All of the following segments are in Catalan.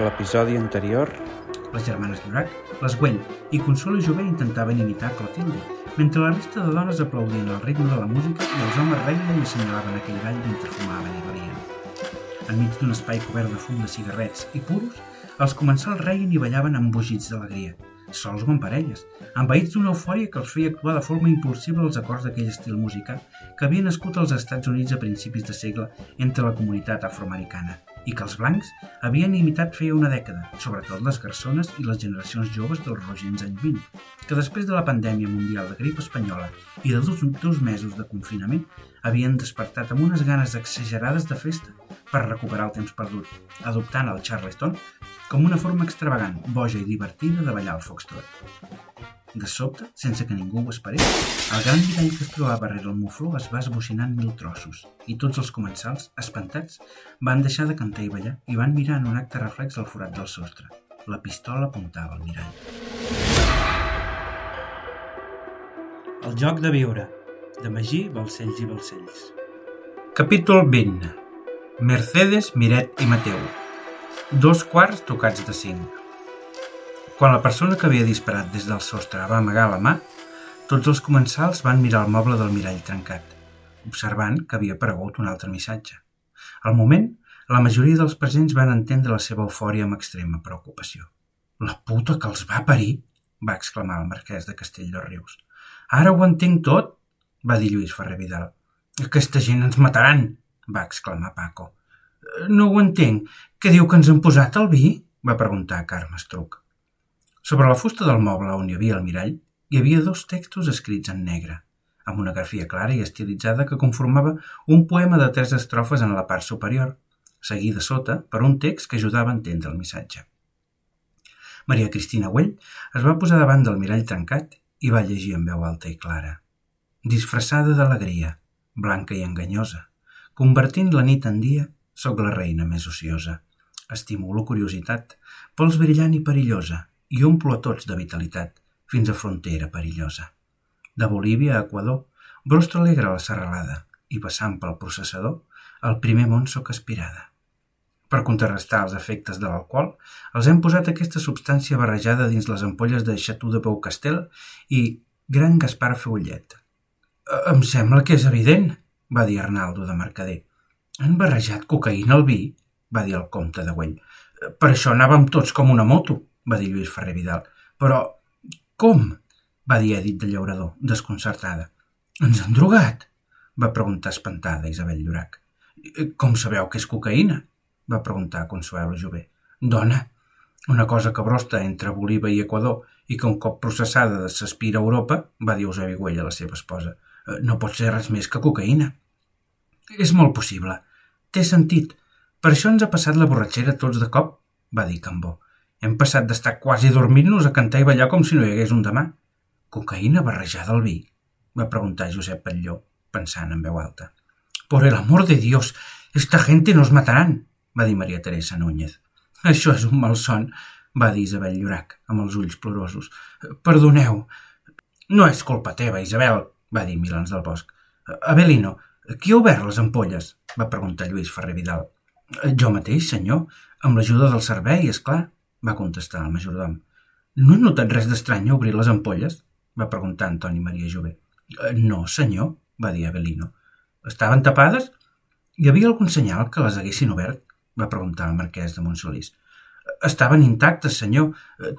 L'episodi anterior... Les germanes Llorac, les Güell i Consuelo Jové intentaven imitar Clotilde, mentre la resta de dones aplaudien el ritme de la música i els homes reien i assenyalaven aquell ball mentre fumaven i balien. Enmig d'un espai cobert de fum de cigarrets i puros, els comensals reien i ballaven bugits d'alegria, sols o en parelles, envaïts d'una eufòria que els feia actuar de forma impulsiva als acords d'aquell estil musical que havia nascut als Estats Units a principis de segle entre la comunitat afroamericana i que els blancs havien imitat feia una dècada, sobretot les garçones i les generacions joves dels rogents anys 20, que després de la pandèmia mundial de grip espanyola i de dos, dos mesos de confinament havien despertat amb unes ganes exagerades de festa per recuperar el temps perdut, adoptant el Charleston com una forma extravagant, boja i divertida de ballar el foxtrot. De sobte, sense que ningú ho esperés, el gran mirall que es trobava darrere el mufló es va esbocinar en mil trossos i tots els comensals, espantats, van deixar de cantar i ballar i van mirar en un acte reflex al forat del sostre. La pistola apuntava al mirall. El joc de viure, de Magí, Balcells i Balcells. Capítol 20. Mercedes, Miret i Mateu. Dos quarts tocats de cinc. Quan la persona que havia disparat des del sostre va amagar la mà, tots els comensals van mirar el moble del mirall trencat, observant que havia aparegut un altre missatge. Al moment, la majoria dels presents van entendre la seva eufòria amb extrema preocupació. «La puta que els va parir!» va exclamar el marquès de Castell de Rius. «Ara ho entenc tot!» va dir Lluís Ferrer Vidal. «Aquesta gent ens mataran!» va exclamar Paco. «No ho entenc. Què diu que ens han posat el vi?» va preguntar Carme Estruc. Sobre la fusta del moble on hi havia el mirall, hi havia dos textos escrits en negre, amb una grafia clara i estilitzada que conformava un poema de tres estrofes en la part superior, seguida sota per un text que ajudava a entendre el missatge. Maria Cristina Güell es va posar davant del mirall trencat i va llegir en veu alta i clara. Disfressada d'alegria, blanca i enganyosa, convertint la nit en dia, sóc la reina més ociosa. Estimulo curiositat, pols brillant i perillosa, i omplo a tots de vitalitat, fins a frontera perillosa. De Bolívia a Equador, brostra alegre la serralada i passant pel processador, al primer món soc aspirada. Per contrarrestar els efectes de l'alcohol, els hem posat aquesta substància barrejada dins les ampolles de Chateau de Pau Castel i Gran Gaspar Feullet. Em sembla que és evident, va dir Arnaldo de Mercader. Han barrejat cocaïna al vi, va dir el comte de Güell. Per això anàvem tots com una moto va dir Lluís Ferrer Vidal. Però, com? va dir Edith de Llaurador, desconcertada. Ens han drogat? va preguntar espantada Isabel Llorac. Com sabeu que és cocaïna? va preguntar Consuelo Jové. Dona, una cosa que brosta entre Bolívar i Equador i que un cop processada s'aspira a Europa, va dir Eusebi Güell a la seva esposa, no pot ser res més que cocaïna. És molt possible. Té sentit. Per això ens ha passat la borratxera tots de cop, va dir Cambó. Hem passat d'estar quasi dormint-nos a cantar i ballar com si no hi hagués un demà. Cocaïna barrejada al vi? va preguntar Josep Patlló, pensant en veu alta. Por el amor de Dios, esta gente nos mataran, va dir Maria Teresa Núñez. Això és un malson, va dir Isabel Llorac, amb els ulls plorosos. Perdoneu. No és culpa teva, Isabel, va dir Milans del Bosc. Abelino, qui ha obert les ampolles? va preguntar Lluís Ferrer Vidal. Jo mateix, senyor, amb l'ajuda del servei, és clar, va contestar el majordom. No he notat res d'estrany a obrir les ampolles? va preguntar Antoni Maria Jové. Eh, no, senyor, va dir Avelino. Estaven tapades? Hi havia algun senyal que les haguessin obert? va preguntar el marquès de Montsolís. Estaven intactes, senyor.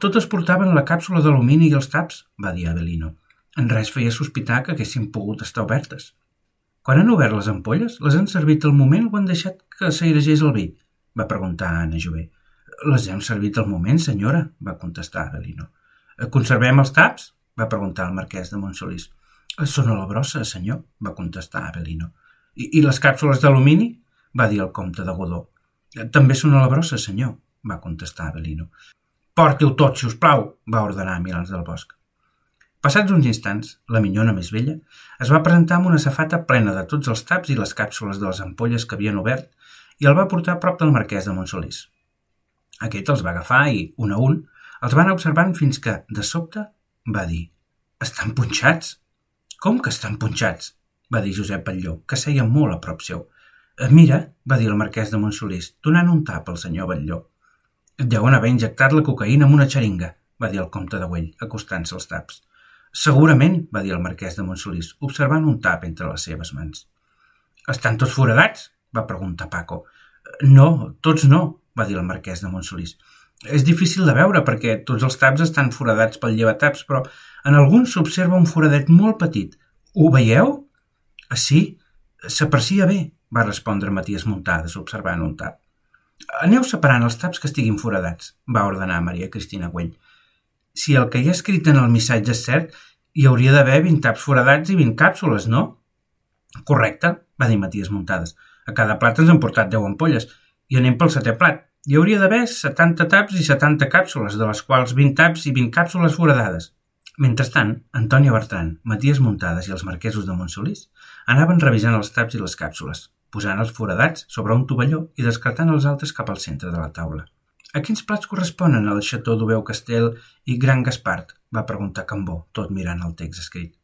Totes portaven la càpsula d'alumini i els taps, va dir Avelino. En res feia sospitar que haguessin pogut estar obertes. Quan han obert les ampolles, les han servit al moment o han deixat que s'airegés el vi? va preguntar Anna Jové. Les hem servit al moment, senyora, va contestar Avelino. Eh, conservem els taps? va preguntar el marquès de Montsolís. Eh, són a la brossa, senyor, va contestar Avelino. I, i les càpsules d'alumini? va dir el comte de Godó. Eh, també són a la brossa, senyor, va contestar Avelino. Porti-ho tot, si us plau, va ordenar Milans del Bosc. Passats uns instants, la minyona més vella es va presentar amb una safata plena de tots els taps i les càpsules de les ampolles que havien obert i el va portar prop del marquès de Montsolís. Aquest els va agafar i, un a un, els va anar observant fins que, de sobte, va dir «Estan punxats!» «Com que estan punxats?» va dir Josep Batlló, que seia molt a prop seu. «Mira», va dir el marquès de Montsolís, donant un tap al senyor Batlló. Deuen haver injectat la cocaïna amb una xeringa, va dir el comte de Güell, acostant-se als taps. Segurament, va dir el marquès de Montsolís, observant un tap entre les seves mans. Estan tots foradats? va preguntar Paco. No, tots no, va dir el marquès de Montsolís. És difícil de veure perquè tots els taps estan foradats pel llevataps, però en alguns s'observa un foradet molt petit. Ho veieu? Ah, sí, s'aprecia bé, va respondre Matías Muntades, observant un tap. Aneu separant els taps que estiguin foradats, va ordenar Maria Cristina Güell. Si el que hi ha escrit en el missatge és cert, hi hauria d'haver 20 taps foradats i 20 càpsules, no? Correcte, va dir Matías Muntades. A cada plat ens han portat 10 ampolles i anem pel setè plat. Hi hauria d'haver 70 taps i 70 càpsules, de les quals 20 taps i 20 càpsules foradades. Mentrestant, Antònia Bertran, Matías Muntades i els marquesos de Montsolís anaven revisant els taps i les càpsules, posant els foradats sobre un tovalló i descartant els altres cap al centre de la taula. A quins plats corresponen el Chateau d'Ubeu Castel i Gran Gaspart? va preguntar Cambó, tot mirant el text escrit.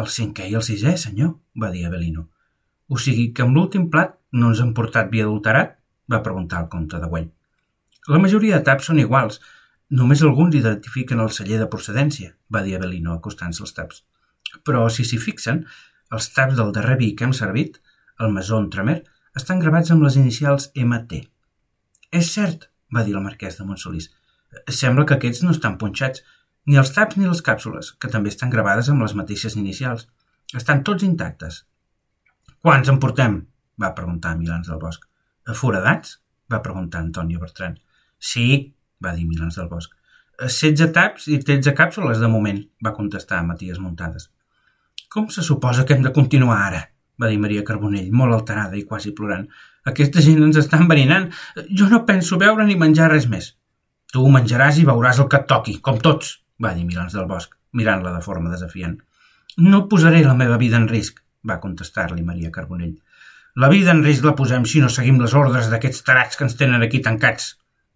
El cinquè i el sisè, senyor, va dir Avelino. O sigui que amb l'últim plat no ens han portat vi adulterat? Va preguntar el comte de Güell. La majoria de taps són iguals, només alguns identifiquen el celler de procedència, va dir Avelino acostant-se als taps. Però si s'hi fixen, els taps del darrer vi que hem servit, el Masó Tremer, estan gravats amb les inicials MT. És cert, va dir el marquès de Montsolís. Sembla que aquests no estan punxats, ni els taps ni les càpsules, que també estan gravades amb les mateixes inicials. Estan tots intactes. Quants en portem? va preguntar Milans del Bosc. Foradats? va preguntar Antonio Bertran. Sí, va dir Milans del Bosc. 16 taps i 13 càpsules de moment, va contestar Matías Muntades. Com se suposa que hem de continuar ara? va dir Maria Carbonell, molt alterada i quasi plorant. Aquesta gent ens està enverinant. Jo no penso veure ni menjar res més. Tu menjaràs i veuràs el que et toqui, com tots, va dir Milans del Bosc, mirant-la de forma desafiant. No posaré la meva vida en risc, va contestar-li Maria Carbonell. La vida en risc la posem si no seguim les ordres d'aquests tarats que ens tenen aquí tancats.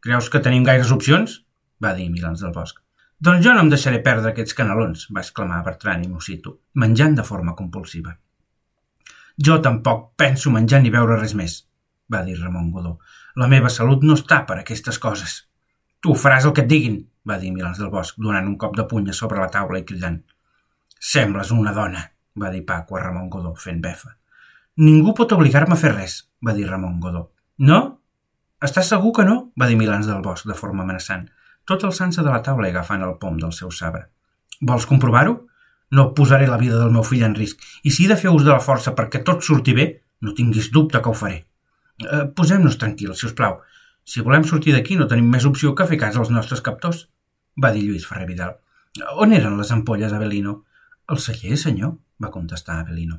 Creus que tenim gaires opcions? va dir Milans del Bosc. Doncs jo no em deixaré perdre aquests canelons, va exclamar Bertran i Mosito, menjant de forma compulsiva. Jo tampoc penso menjar ni veure res més, va dir Ramon Godó. La meva salut no està per aquestes coses. Tu faràs el que et diguin, va dir Milans del Bosc, donant un cop de puny a sobre la taula i cridant. Sembles una dona, va dir Paco a Ramon Godó, fent befa. Ningú pot obligar-me a fer res, va dir Ramon Godó. No? Estàs segur que no? va dir Milans del Bosc de forma amenaçant, tot alçant-se de la taula i agafant el pom del seu sabre. Vols comprovar-ho? No posaré la vida del meu fill en risc, i si he de fer ús de la força perquè tot surti bé, no tinguis dubte que ho faré. Eh, Posem-nos tranquils, si us plau. Si volem sortir d'aquí no tenim més opció que fer cas als nostres captors, va dir Lluís Ferrer Vidal. On eren les ampolles, Avelino? El celler, senyor, va contestar Avelino.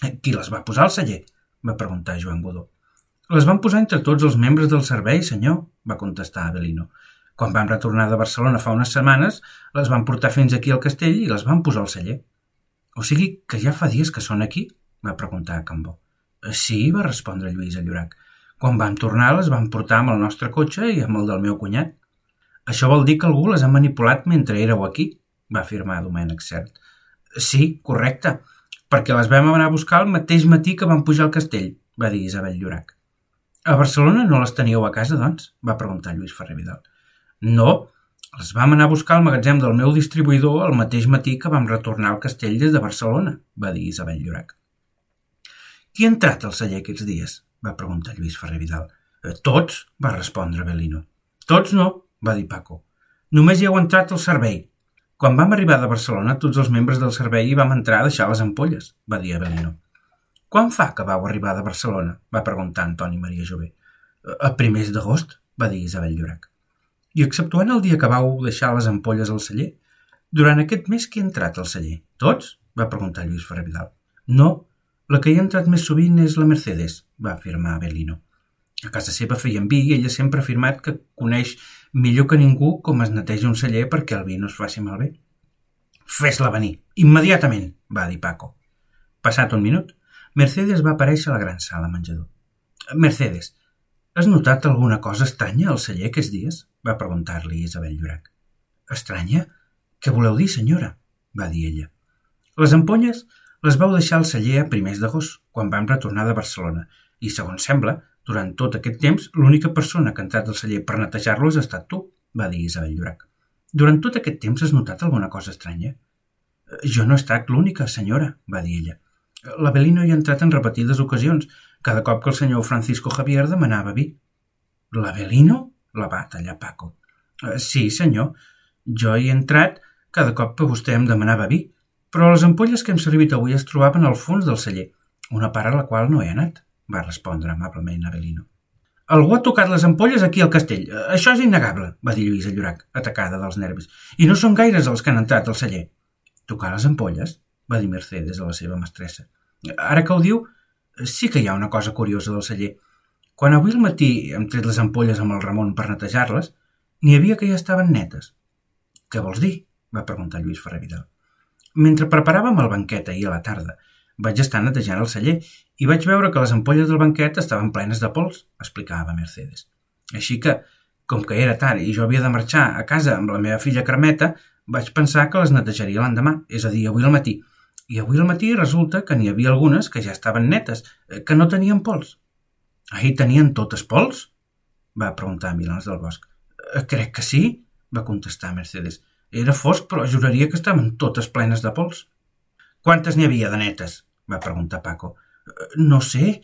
Qui les va posar al celler? va preguntar Joan Godó. Les van posar entre tots els membres del servei, senyor, va contestar Avelino. Quan vam retornar de Barcelona fa unes setmanes, les van portar fins aquí al castell i les van posar al celler. O sigui que ja fa dies que són aquí? va preguntar Cambó. Sí, va respondre Lluís a Llorac. Quan vam tornar les van portar amb el nostre cotxe i amb el del meu cunyat. Això vol dir que algú les ha manipulat mentre éreu aquí, va afirmar Domènec Cert. Sí, correcte perquè les vam anar a buscar el mateix matí que vam pujar al castell, va dir Isabel Llorac. A Barcelona no les teníeu a casa, doncs? va preguntar Lluís Ferrer Vidal. No, les vam anar a buscar al magatzem del meu distribuïdor el mateix matí que vam retornar al castell des de Barcelona, va dir Isabel Llorac. Qui ha entrat al celler aquests dies? va preguntar Lluís Ferrer Vidal. Eh, tots, va respondre Belino. Tots no, va dir Paco. Només hi heu entrat al servei, quan vam arribar de Barcelona, tots els membres del servei hi vam entrar a deixar les ampolles, va dir Avelino. Quan fa que vau arribar de Barcelona? va preguntar Antoni Maria Jové. A primers d'agost, va dir Isabel Llorac. I exceptuant el dia que vau deixar les ampolles al celler, durant aquest mes qui ha entrat al celler? Tots? va preguntar Lluís Ferrer Vidal. No, la que hi ha entrat més sovint és la Mercedes, va afirmar Avelino. A casa seva feien vi i ella sempre ha afirmat que coneix millor que ningú com es neteja un celler perquè el vi no es faci malbé. Fes-la venir, immediatament, va dir Paco. Passat un minut, Mercedes va aparèixer a la gran sala menjador. Mercedes, has notat alguna cosa estranya al celler aquests dies? va preguntar-li Isabel Llorac. Estranya? Què voleu dir, senyora? va dir ella. Les ampolles les vau deixar al celler a primers d'agost, quan vam retornar de Barcelona, i, segons sembla, Durant tot aquest temps, l'única persona que ha entrat al celler per netejar-lo has estat tu, va dir Isabel Llorac. Durant tot aquest temps has notat alguna cosa estranya? Jo no he estat l'única, senyora, va dir ella. L'Avelino hi ha entrat en repetides ocasions, cada cop que el senyor Francisco Javier demanava vi. L'Avelino? La va tallar Paco. Eh, sí, senyor. Jo hi he entrat cada cop que vostè em demanava vi, però les ampolles que hem servit avui es trobaven al fons del celler, una part a la qual no he anat, va respondre amablement Avelino. Algú ha tocat les ampolles aquí al castell. Això és innegable, va dir Lluïsa Llorac, atacada dels nervis. I no són gaires els que han entrat al celler. Tocar les ampolles? va dir Mercedes a la seva mestressa. Ara que ho diu, sí que hi ha una cosa curiosa del celler. Quan avui al matí hem tret les ampolles amb el Ramon per netejar-les, n'hi havia que ja estaven netes. Què vols dir? va preguntar Lluís Ferrer Vidal. Mentre preparàvem el banquet ahir a la tarda, vaig estar netejant el celler i vaig veure que les ampolles del banquet estaven plenes de pols, explicava Mercedes. Així que, com que era tard i jo havia de marxar a casa amb la meva filla Carmeta, vaig pensar que les netejaria l'endemà, és a dir, avui al matí. I avui al matí resulta que n'hi havia algunes que ja estaven netes, eh, que no tenien pols. Ahir tenien totes pols? va preguntar Milans del Bosc. Eh, crec que sí, va contestar Mercedes. Era fosc, però juraria que estaven totes plenes de pols. Quantes n'hi havia de netes? Va preguntar Paco. No sé,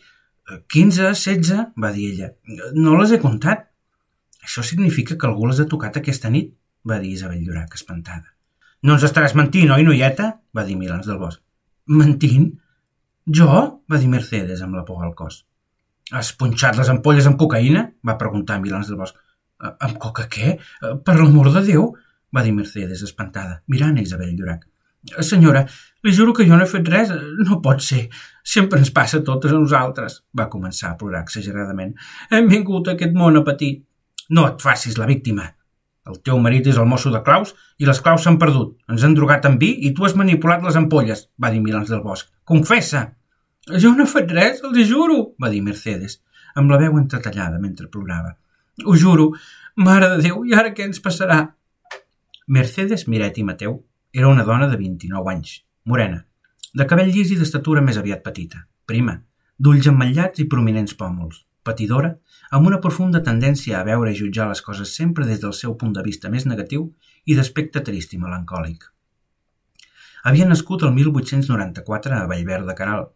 quinze, setze, va dir ella. No les he comptat. Això significa que algú les ha tocat aquesta nit, va dir Isabel Llorac, espantada. No ens estaràs mentint, oi, noieta? va dir Milans del Bosc. Mentint? Jo? va dir Mercedes amb la por al cos. Has punxat les ampolles amb cocaïna? va preguntar Milans del Bosc. Amb coca què? Per l'amor de Déu! va dir Mercedes, espantada, mirant a Isabel Llorac. Senyora, li juro que jo no he fet res. No pot ser. Sempre ens passa a totes a nosaltres. Va començar a plorar exageradament. Hem vingut a aquest món a patir. No et facis la víctima. El teu marit és el mosso de claus i les claus s'han perdut. Ens han drogat amb vi i tu has manipulat les ampolles, va dir Milans del Bosc. Confessa! Jo no he fet res, els juro, va dir Mercedes, amb la veu entretallada mentre plorava. Ho juro, mare de Déu, i ara què ens passarà? Mercedes Miret i Mateu era una dona de 29 anys, morena, de cabell llis i d'estatura més aviat petita, prima, d'ulls emmotllats i prominents pòmuls, patidora, amb una profunda tendència a veure i jutjar les coses sempre des del seu punt de vista més negatiu i d'aspecte trist i melancòlic. Havia nascut el 1894 a Vallver de Caral,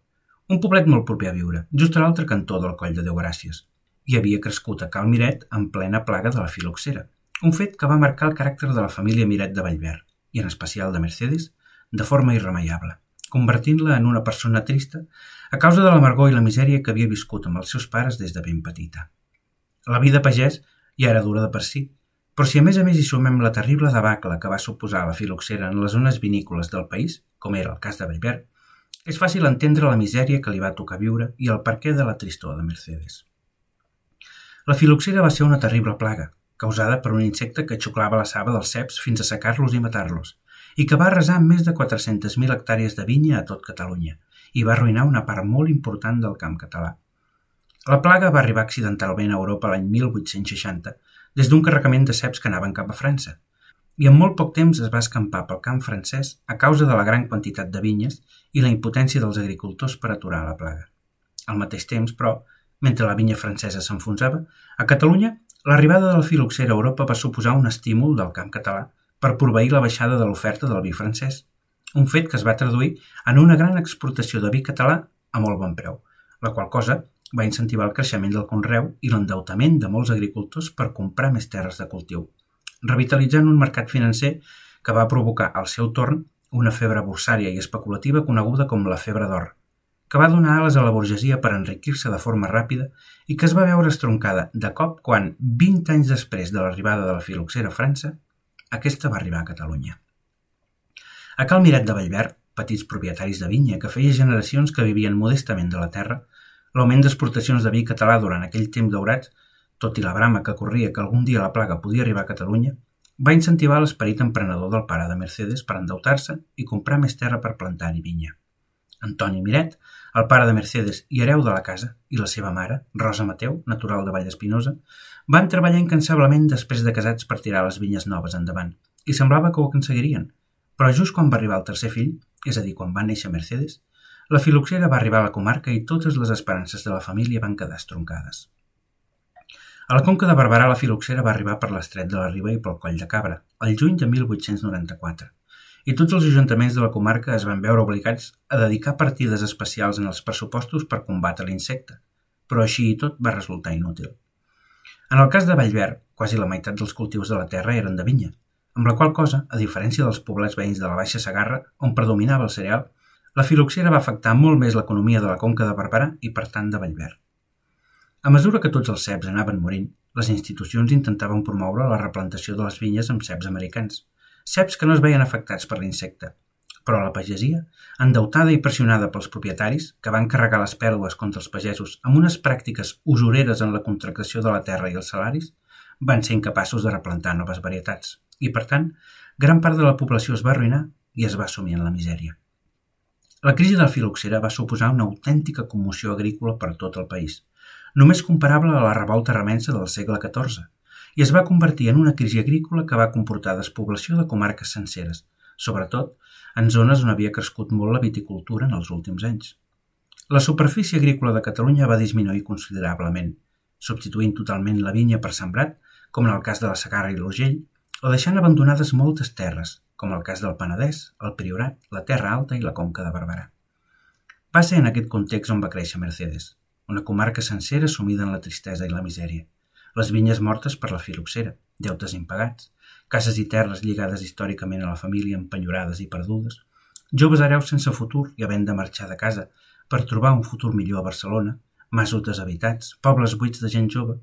un poblet molt proper a viure, just a l'altre cantó del coll de Déu Gràcies, i havia crescut a Cal Miret en plena plaga de la filoxera, un fet que va marcar el caràcter de la família Miret de Vallver, i en especial de Mercedes, de forma irremeiable, convertint-la en una persona trista a causa de l'amargor i la misèria que havia viscut amb els seus pares des de ben petita. La vida pagès ja era dura de per si, però si a més a més hi sumem la terrible debacle que va suposar la filoxera en les zones vinícoles del país, com era el cas de Vallver, és fàcil entendre la misèria que li va tocar viure i el perquè de la tristor de Mercedes. La filoxera va ser una terrible plaga, causada per un insecte que xuclava la saba dels ceps fins a secar-los i matar-los, i que va arrasar més de 400.000 hectàrees de vinya a tot Catalunya i va arruïnar una part molt important del camp català. La plaga va arribar accidentalment a Europa l'any 1860 des d'un carregament de ceps que anaven cap a França, i en molt poc temps es va escampar pel camp francès a causa de la gran quantitat de vinyes i la impotència dels agricultors per aturar la plaga. Al mateix temps, però, mentre la vinya francesa s'enfonsava, a Catalunya L'arribada de la filoxera a Europa va suposar un estímul del camp català per proveir la baixada de l'oferta del vi francès, un fet que es va traduir en una gran exportació de vi català a molt bon preu, la qual cosa va incentivar el creixement del conreu i l'endeutament de molts agricultors per comprar més terres de cultiu, revitalitzant un mercat financer que va provocar al seu torn una febre borsària i especulativa coneguda com la febre d'or, que va donar ales a la burgesia per enriquir-se de forma ràpida i que es va veure estroncada de cop quan, 20 anys després de l'arribada de la filoxera a França, aquesta va arribar a Catalunya. A Cal Miret de Vallver, petits propietaris de vinya que feia generacions que vivien modestament de la terra, l'augment d'exportacions de vi català durant aquell temps daurat, tot i la brama que corria que algun dia la plaga podia arribar a Catalunya, va incentivar l'esperit emprenedor del pare de Mercedes per endeutar-se i comprar més terra per plantar-hi vinya. Antoni Miret, el pare de Mercedes i hereu de la casa, i la seva mare, Rosa Mateu, natural de Vallespinosa, van treballar incansablement després de casats per tirar les vinyes noves endavant, i semblava que ho aconseguirien. Però just quan va arribar el tercer fill, és a dir, quan va néixer Mercedes, la filoxera va arribar a la comarca i totes les esperances de la família van quedar estroncades. A la conca de Barberà la filoxera va arribar per l'estret de la Riba i pel Coll de Cabra, el juny de 1894, i tots els ajuntaments de la comarca es van veure obligats a dedicar partides especials en els pressupostos per combatre l'insecte, però així i tot va resultar inútil. En el cas de Vallverd, quasi la meitat dels cultius de la terra eren de vinya, amb la qual cosa, a diferència dels poblets veïns de la Baixa Sagarra, on predominava el cereal, la filoxera va afectar molt més l'economia de la conca de Barberà i, per tant, de Vallverd. A mesura que tots els ceps anaven morint, les institucions intentaven promoure la replantació de les vinyes amb ceps americans, ceps que no es veien afectats per l'insecte. Però la pagesia, endeutada i pressionada pels propietaris, que van carregar les pèrdues contra els pagesos amb unes pràctiques usureres en la contractació de la terra i els salaris, van ser incapaços de replantar noves varietats i, per tant, gran part de la població es va arruïnar i es va assumir en la misèria. La crisi de la filoxera va suposar una autèntica commoció agrícola per tot el país – només comparable a la revolta remensa del segle XIV, i es va convertir en una crisi agrícola que va comportar despoblació de comarques senceres, sobretot en zones on havia crescut molt la viticultura en els últims anys. La superfície agrícola de Catalunya va disminuir considerablement, substituint totalment la vinya per sembrat, com en el cas de la Sagarra i l'Urgell, o deixant abandonades moltes terres, com el cas del Penedès, el Priorat, la Terra Alta i la Conca de Barberà. Va ser en aquest context on va créixer Mercedes, una comarca sencera sumida en la tristesa i la misèria. Les vinyes mortes per la filoxera, deutes impagats, cases i terres lligades històricament a la família empenyorades i perdudes, joves hereus sense futur i havent de marxar de casa per trobar un futur millor a Barcelona, masos deshabitats, pobles buits de gent jove,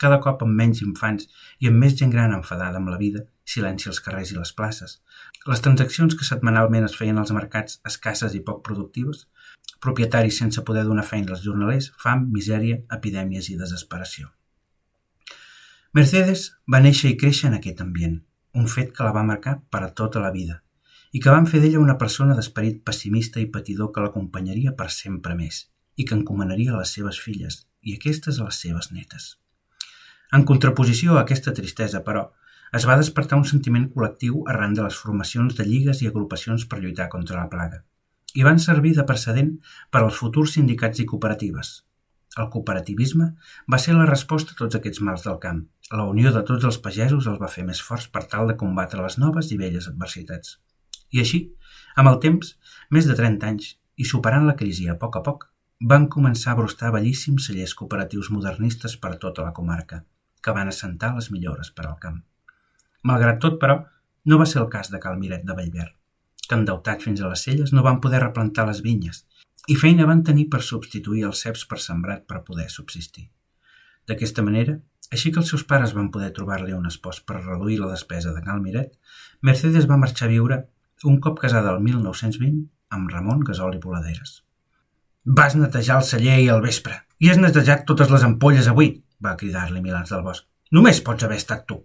cada cop amb menys infants i amb més gent gran enfadada amb la vida, silenci als carrers i les places. Les transaccions que setmanalment es feien als mercats escasses i poc productives, propietaris sense poder donar feina als jornalers, fam, misèria, epidèmies i desesperació. Mercedes va néixer i créixer en aquest ambient, un fet que la va marcar per a tota la vida i que van fer d'ella una persona d'esperit pessimista i patidor que l'acompanyaria per sempre més i que encomanaria a les seves filles i aquestes a les seves netes. En contraposició a aquesta tristesa, però, es va despertar un sentiment col·lectiu arran de les formacions de lligues i agrupacions per lluitar contra la plaga i van servir de precedent per als futurs sindicats i cooperatives. El cooperativisme va ser la resposta a tots aquests mals del camp. La unió de tots els pagesos els va fer més forts per tal de combatre les noves i velles adversitats. I així, amb el temps, més de 30 anys, i superant la crisi a poc a poc, van començar a brostar bellíssims cellers cooperatius modernistes per tota la comarca, que van assentar les millores per al camp. Malgrat tot, però, no va ser el cas de Cal Miret de Vallverd que endeutats fins a les celles no van poder replantar les vinyes i feina van tenir per substituir els ceps per sembrat per poder subsistir. D'aquesta manera, així que els seus pares van poder trobar-li un espòs per reduir la despesa de Cal Miret, Mercedes va marxar a viure un cop casada el 1920 amb Ramon Gasol i Voladeres. Vas netejar el celler i al vespre i has netejat totes les ampolles avui, va cridar-li Milans del Bosc. Només pots haver estat tu.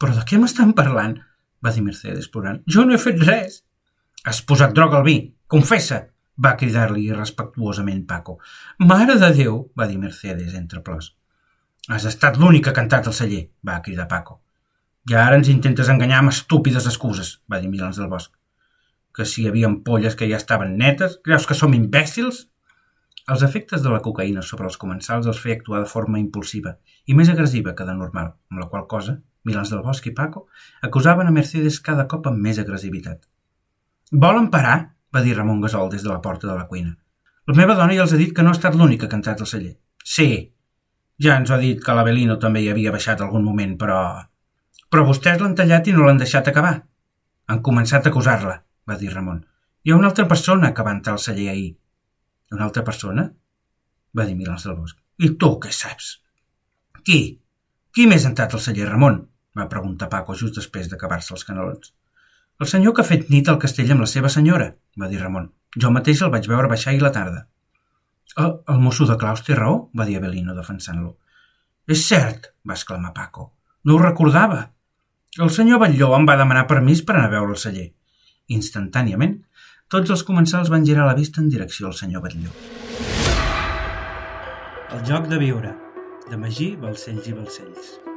Però de què m'estan parlant? va dir Mercedes plorant. Jo no he fet res. Has posat droga al vi, confessa! Va cridar-li respectuosament Paco. Mare de Déu! va dir Mercedes entre plors. Has estat l'únic que ha cantat al celler, va cridar Paco. I ara ens intentes enganyar amb estúpides excuses, va dir Milans del Bosc. Que si hi havia ampolles que ja estaven netes, creus que som imbècils? Els efectes de la cocaïna sobre els comensals els feia actuar de forma impulsiva i més agressiva que de normal, amb la qual cosa Milans del Bosc i Paco acusaven a Mercedes cada cop amb més agressivitat. Volen parar? Va dir Ramon Gasol des de la porta de la cuina. La meva dona ja els ha dit que no ha estat l'únic que ha cantat al celler. Sí, ja ens ha dit que l'Avelino també hi havia baixat algun moment, però... Però vostès l'han tallat i no l'han deixat acabar. Han començat a acusar-la, va dir Ramon. Hi ha una altra persona que va entrar al celler ahir. Una altra persona? va dir Milans del Bosc. I tu què saps? Qui? Qui més ha entrat al celler, Ramon? va preguntar Paco just després d'acabar-se els canelons. El senyor que ha fet nit al castell amb la seva senyora, va dir Ramon. Jo mateix el vaig veure baixar ahir la tarda. El, el mosso de Claus té raó, va dir Avelino, defensant-lo. És cert, va exclamar Paco. No ho recordava. El senyor Batlló em va demanar permís per anar a veure el celler. Instantàniament, tots els comensals van girar la vista en direcció al senyor Batlló. El joc de viure, de Magí, Balcells i Balcells.